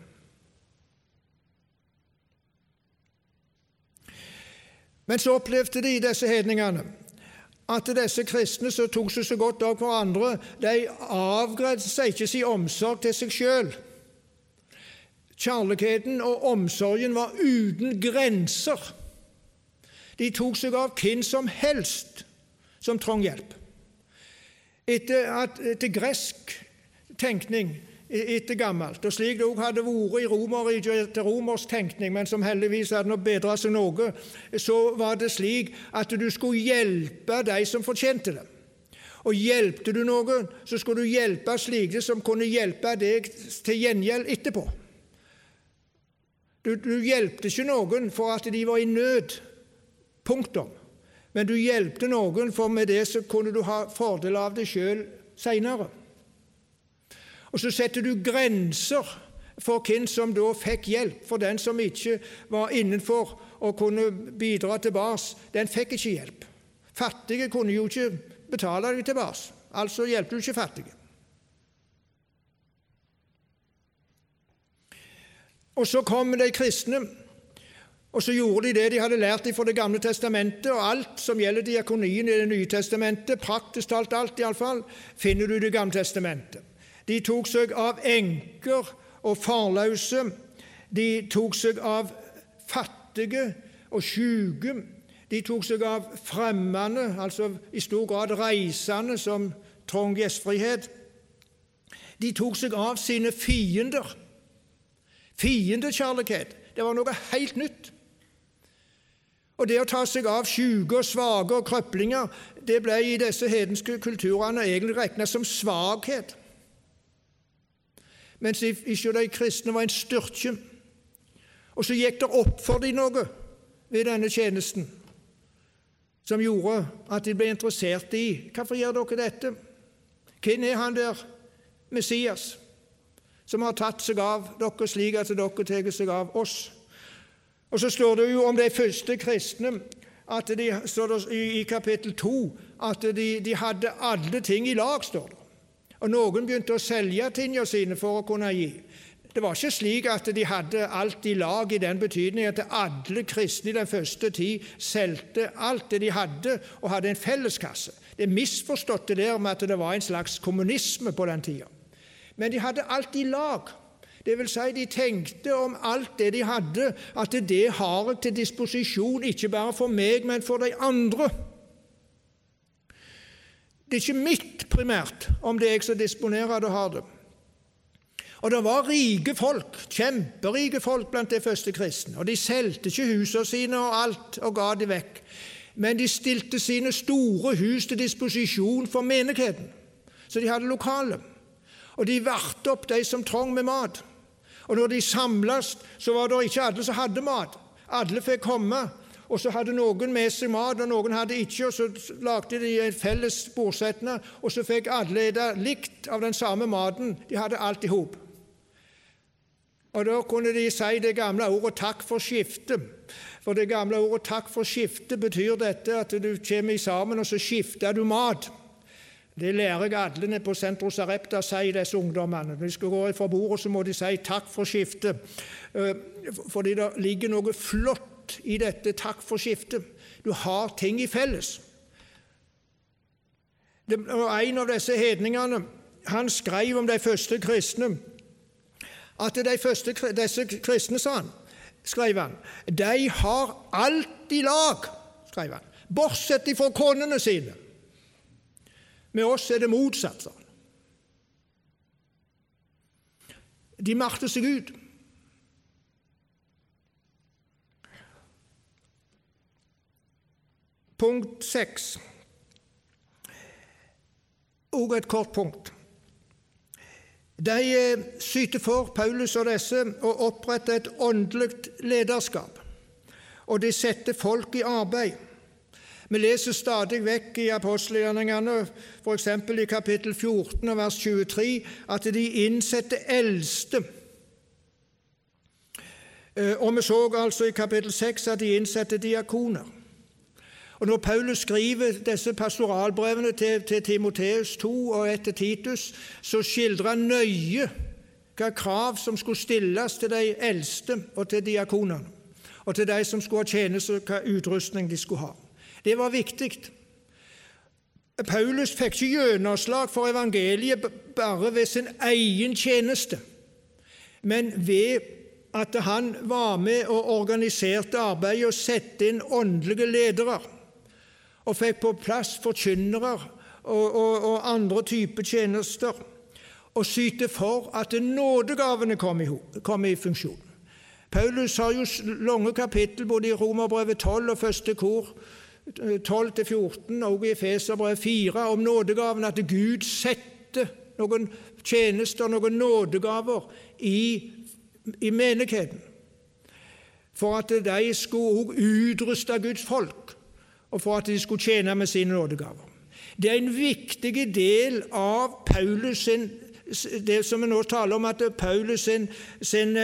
[SPEAKER 2] Men så opplevde de, disse hedningene, at disse kristne som tok seg så godt av hverandre, de avgrensa ikke sin omsorg til seg sjøl. Kjærligheten og omsorgen var uten grenser. De tok seg av hvem som helst som trong hjelp. Etter, at, etter gresk tenkning etter gammelt, og slik det òg hadde vært i romerriket etter romersk tenkning, men som heldigvis hadde bedra seg noe, så var det slik at du skulle hjelpe de som fortjente det. Og hjelpte du noen, så skulle du hjelpe slike som kunne hjelpe deg til gjengjeld etterpå. Du, du hjelpte ikke noen for at de var i nød. Punktum. Men du hjelpte noen, for med det så kunne du ha fordel av det sjøl seinere. Og så setter du grenser for hvem som da fikk hjelp. For den som ikke var innenfor og kunne bidra tilbake, den fikk ikke hjelp. Fattige kunne jo ikke betale deg tilbake, altså hjelpte du ikke fattige. Og så kom de kristne, og så gjorde de det de hadde lært fra Det gamle testamentet, og alt som gjelder diakonien i Det nye testamentet, praktisk talt alt iallfall, finner du i Det gamle testamentet. De tok seg av enker og farløse. De tok seg av fattige og syke. De tok seg av fremmede, altså i stor grad reisende, som trong gjestfrihet. De tok seg av sine fiender. Fiendekjærlighet, det var noe helt nytt. Og det å ta seg av syke og svake og krøplinger, det ble i disse hedenske kulturene egentlig regna som svakhet mens ikke de kristne var en styrke. Og så gikk det opp for dem noe ved denne tjenesten som gjorde at de ble interessert i hvorfor gjør dere dette? Hvem er han der Messias som har tatt seg av dere slik at dere tar seg av oss? Og Så står det jo om de første kristne at de, står det i kapittel 2 at de, de hadde alle ting i lag. står det. Og noen begynte å selge tingene sine for å kunne gi. Det var ikke slik at de hadde alt i lag i den betydning at alle kristne i den første tid solgte alt det de hadde, og hadde en felleskasse. Det er misforstått det der med at det var en slags kommunisme på den tida. Men de hadde alt i lag. Det vil si, de tenkte om alt det de hadde, at det har jeg til disposisjon ikke bare for meg, men for de andre. Det er ikke mitt primært, om det er jeg som disponerer det og har det. Og det var rike folk, kjemperike folk blant de første kristne. Og de solgte ikke husene sine og alt og ga de vekk. Men de stilte sine store hus til disposisjon for menigheten. Så de hadde lokale. Og de varte opp de som trong med mat. Og når de samles, så var det ikke alle som hadde mat. Alle fikk komme. Og så hadde noen med seg mat, og noen hadde ikke. og Så lagde de en felles bordsetning, og så fikk alle spise likt av den samme maten. De hadde alt i hop. Og Da kunne de si det gamle ordet 'takk for skiftet'. For det gamle ordet 'takk for skiftet' betyr dette at du kommer sammen, og så skifter du mat. Det lærer jeg alle nede på Sentro Sarepta si disse ungdommene. Når de skal gå fra bordet, så må de si 'takk for skiftet'. Eh, fordi det ligger noe flott i dette 'takk for skiftet'. Du har ting i felles. Og En av disse hedningene han skrev om de første kristne at de første, disse kristne, sa han, skrev han, de har alt i lag, skrev han, bortsett fra konene sine. Med oss er det motsatt. sa han. De makter seg ut. Punkt seks, og et kort punkt. De eh, syter for, Paulus og disse, å opprette et åndelig lederskap, og de setter folk i arbeid. Vi leser stadig vekk i apostelgjerningene, f.eks. i kapittel 14 vers 23, at de innsetter eldste. Eh, og vi så altså i kapittel 6 at de innsetter diakoner. Og Når Paulus skriver disse pastoralbrevene til, til Timoteus 2 og etter Titus, så skildrer han nøye hva krav som skulle stilles til de eldste og til diakonene, og til de som skulle ha tjeneste, hva utrustning de skulle ha. Det var viktig. Paulus fikk ikke gjennomslag for evangeliet bare ved sin egen tjeneste, men ved at han var med og organiserte arbeidet og satte inn åndelige ledere og fikk på plass forkynnere og, og, og andre typer tjenester, og syte for at nådegavene kom i, kom i funksjon. Paulus har jo lange kapittel både i Romerbrevet 12 og første kor 12-14 og i Efeserbrevet 4 om nådegavene, at Gud setter noen tjenester, noen nådegaver, i, i menigheten. For at de skulle også utruste Guds folk og for at de skulle tjene med sine nådegaver. Det er en viktig del av Paulus sin, det som vi nå taler om, at Paulus sin, sin,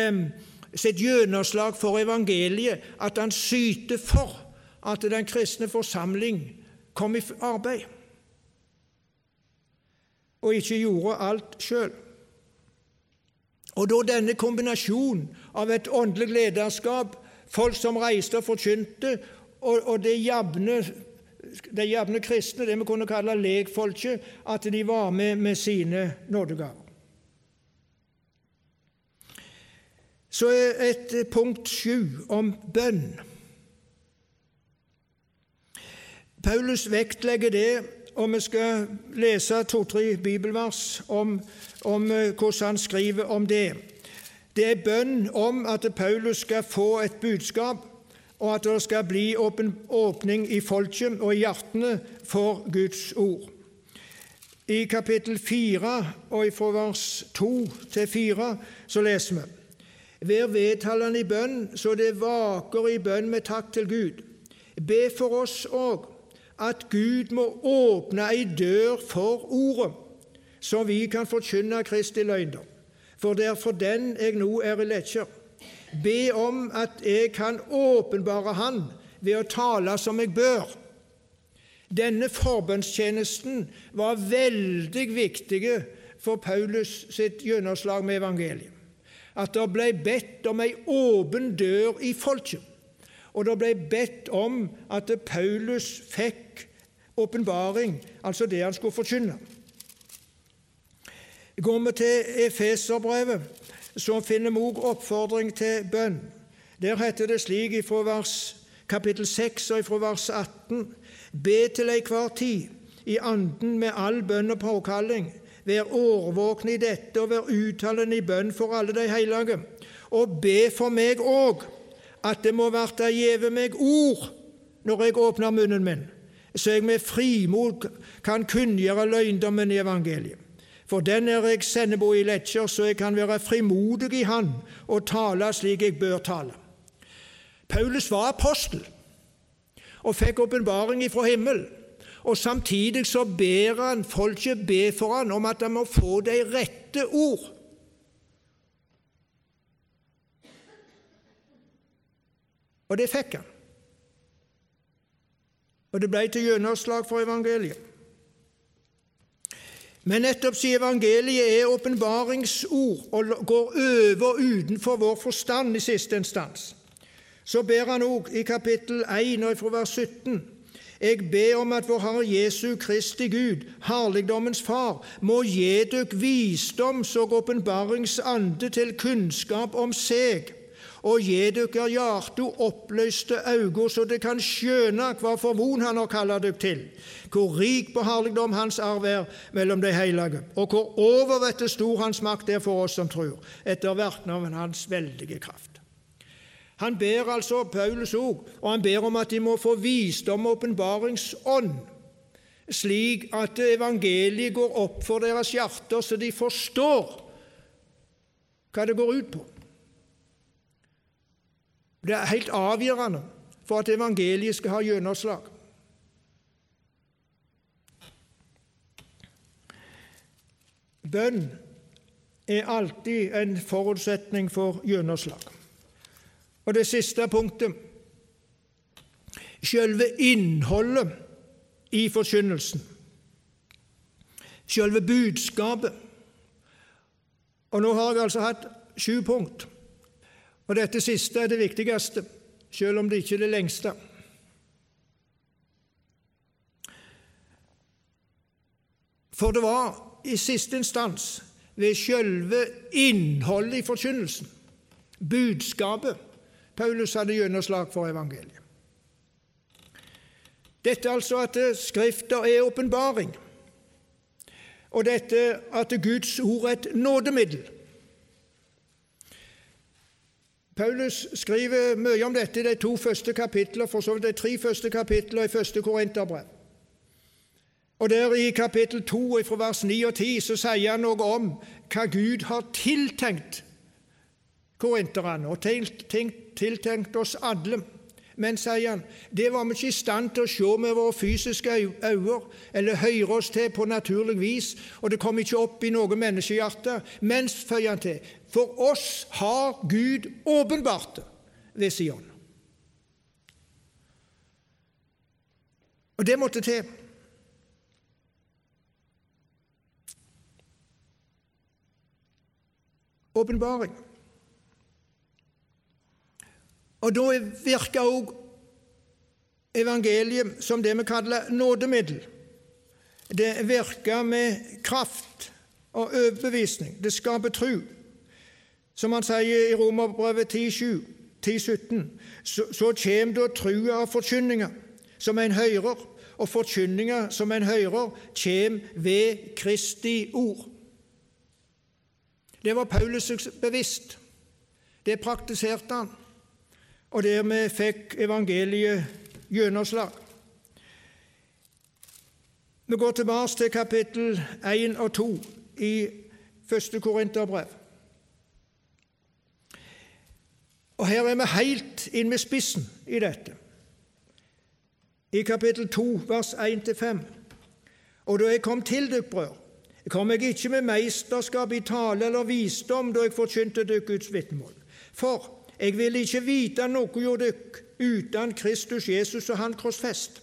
[SPEAKER 2] sitt gjennomslag for evangeliet, at han syter for at den kristne forsamling kom i arbeid, og ikke gjorde alt sjøl. Og da denne kombinasjonen av et åndelig lederskap, folk som reiste og forkynte, og, og det jevne de jevne kristne, det vi kunne kalle lekfolket, at de var med med sine nådegaver. Så et punkt sju om bønn. Paulus vektlegger det, og vi skal lese to-tre bibelvers om, om eh, hvordan han skriver om det. Det er bønn om at Paulus skal få et budskap og at det skal bli åpning i folket og i hjertene for Guds ord. I kapittel 4 og fra vers 2 til 4 så leser vi Vær vedtalende i bønn, så det vaker i bønn med takk til Gud. Be for oss òg at Gud må åpne ei dør for Ordet, så vi kan forkynne Kristi løgner. For det er for den jeg nå er i Letjer be om at jeg kan åpenbare Han ved å tale som jeg bør. Denne forbønnstjenesten var veldig viktig for Paulus sitt gjennomslag med evangeliet. At det ble bedt om ei åpen dør i folket, og det ble bedt om at Paulus fikk åpenbaring, altså det han skulle forkynne. Går vi til Efeserbrevet, så finner vi også oppfordring til bønn. Der heter det slik ifra vers kapittel 6 og ifra vers 18.: Be til enhver tid i anden med all bønn og påkalling. Vær årvåkne i dette og vær uttalende i bønn for alle de hellige. Og be for meg òg, at det må verta gjeve meg ord når jeg åpner munnen min, så jeg med frimod kan kunngjøre løgndommen i evangeliet. For den er jeg sendebo i lettkjør, så jeg kan være frimodig i Han og tale slik jeg bør tale. Paulus var apostel og fikk åpenbaring fra himmelen. Og Samtidig så ber han folket be for han om at de må få de rette ord. Og det fikk han. Og det ble til gjennomslag for evangeliet. Men nettopp siden evangeliet er åpenbaringsord og går over utenfor vår forstand i siste instans, så ber han òg i kapittel 1 og fra vers 17 jeg ber om at vår Herre Jesu Kristi Gud, herligdommens Far, må gi dykk visdoms- og åpenbaringsande til kunnskap om seg, og gi dere hjarto oppløste øyne, så dere kan skjøne hva for von Han har kalla dere til, hvor rik på herligdom Hans arv er mellom de hellige, og hvor overvettet stor Hans makt er for oss som tror, etter verknaden av Hans veldige kraft. Han ber altså Paulus òg, og han ber om at de må få visdom og åpenbaringsånd, slik at evangeliet går opp for deres hjerter, så de forstår hva det går ut på. Det er helt avgjørende for at evangeliet skal ha gjennomslag. Bønn er alltid en forutsetning for gjennomslag. Og det siste punktet selve innholdet i forkynnelsen, selve budskapet. Og Nå har jeg altså hatt sju punkt, og dette siste er det viktigste, selv om det ikke er det lengste. For det var i siste instans ved selve innholdet i forkynnelsen, budskapet, Paulus hadde gjennomslag for evangeliet. Dette altså at Skrifter er åpenbaring, og dette at Guds ord er et nådemiddel. Paulus skriver mye om dette i de to første kapitler, for så vidt de tre første kapitler i første Korinterbrev. Og der I kapittel 2, fra vers 9 og 10, så sier han noe om hva Gud har tiltenkt korinterne og tiltenkt oss alle. Men, sier han, det var vi ikke i stand til å se med våre fysiske øyne eller høre oss til på naturlig vis, og det kom ikke opp i noe menneskehjerte. Men, føyer han til, for oss har Gud åpenbart det ved Sion. Og det måtte til. Åpenbaring. Og Da virker òg evangeliet som det vi kaller nådemiddel. Det virker med kraft og overbevisning. Det skaper tru. Som han sier i Romerbrevet 10, 17, så, så kommer da trua av forkynninga, som en hører, og forkynninga som en hører, kommer ved Kristi ord. Det var Paulus bevisst. Det praktiserte han og dermed fikk evangeliet gjennomslag. Vi går tilbake til kapittel 1 og 2 i første Korinterbrev. Og Her er vi helt inn med spissen i dette. I kapittel 2, vers 1-5. Og da jeg kom til dere, brød, kom jeg ikke med meisterskap i tale eller visdom da jeg forkynte dere Guds vitnemål. For jeg vil ikke vite noe hjå dykk uten Kristus Jesus og Han krossfest.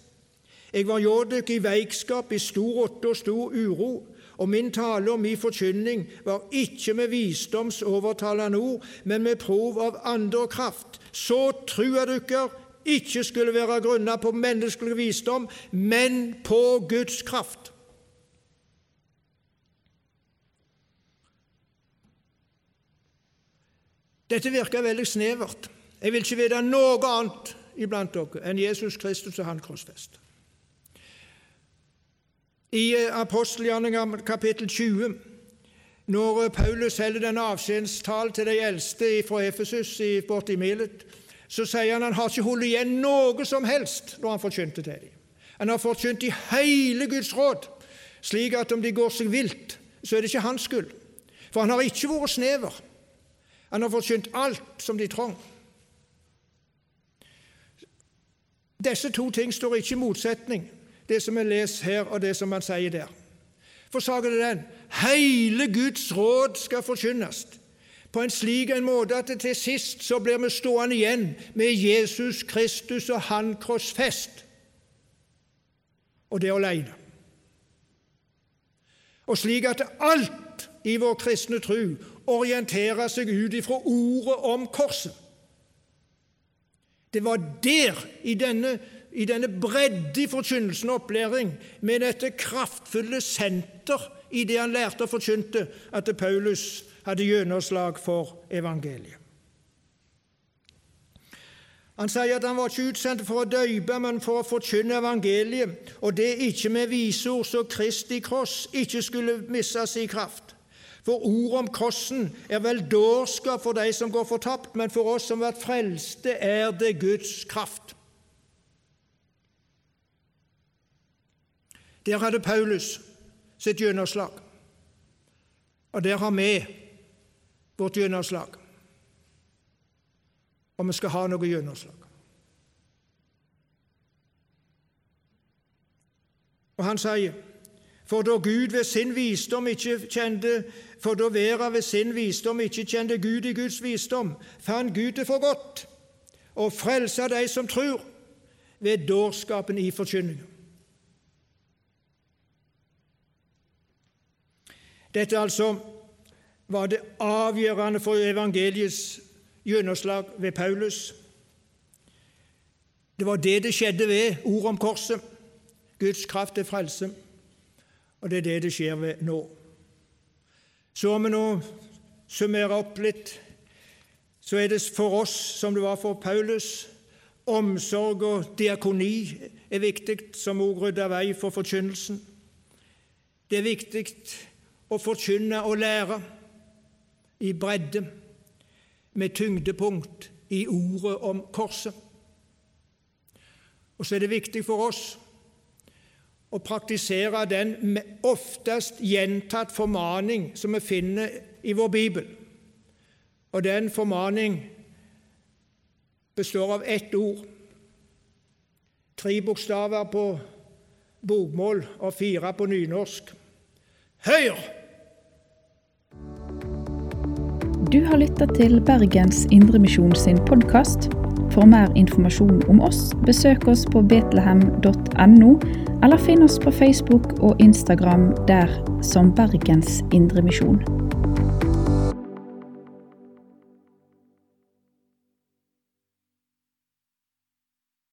[SPEAKER 2] Jeg var hjå dykk i veikskap, i stor åtte og stor uro, og min tale og min forkynning var ikke med visdoms overtalende ord, men med prov av ande og kraft, så trua dykker ikke skulle være grunna på menneskelig visdom, men på Guds kraft. Dette virker veldig snevert. Jeg vil ikke vite noe annet iblant dere enn Jesus Kristus og Han korsfest. I eh, apostelgjerninga kapittel 20, når Paulus holder denne avskjedstalen til de eldste fra Efesus borti Milet, så sier han han har ikke holdt igjen noe som helst når han forkynte til dem. Han har forkynt i hele Guds råd, slik at om de går seg vilt, så er det ikke hans skyld. For han har ikke vært snever. Han har forkynt alt som de trong. Disse to ting står ikke i motsetning, det som er leser her, og det som han sier der. For saken er den hele Guds råd skal forkynnes på en slik en måte at til sist så blir vi stående igjen med Jesus Kristus og Han korsfest, og det alene. Og slik at alt i vår kristne tru orienterer seg ut ifra ordet om korset. Det var der, i denne, i denne bredde i forkynnelsen og opplæring, med dette kraftfulle senter i det han lærte og forkynte, at Paulus hadde gjennomslag for evangeliet. Han sier at han var ikke utsendt for å døype, men for å forkynne evangeliet, og det ikke med visord så Kristi kross ikke skulle miste sin kraft. For ordet om krossen er vel dårskap for de som går fortapt, men for oss som har vært frelste, er det Guds kraft. Der hadde Paulus sitt gjennomslag, og der har vi vårt gjennomslag. Og vi skal ha noe gjennomslag. Og han sier for da Gud ved sin visdom ikke kjente for da verda ved sin visdom ikke kjente Gud i Guds visdom, fant Gud det for godt å frelse de som tror, ved dårskapen i forkynningen. Dette altså var det avgjørende for evangeliets gjennomslag ved Paulus. Det var det det skjedde ved ordet om korset. Guds kraft til frelse. Og det er det det skjer ved nå. Så om vi nå summerer opp litt, så er det for oss som det var for Paulus. Omsorg og diakoni er viktig, som òg rydder vei for forkynnelsen. Det er viktig å forkynne og lære i bredde, med tyngdepunkt i ordet om korset. Og så er det viktig for oss å praktisere den oftest gjentatt formaning som vi finner i vår bibel. Og den formaning består av ett ord, tre bokstaver på bokmål og fire på nynorsk. Høyr!
[SPEAKER 1] Du har lytta til Bergens Indremisjon sin podkast. For mer informasjon om oss, besøk oss på betlehem.no eller finn oss på Facebook og Instagram der som Bergens Indremisjon.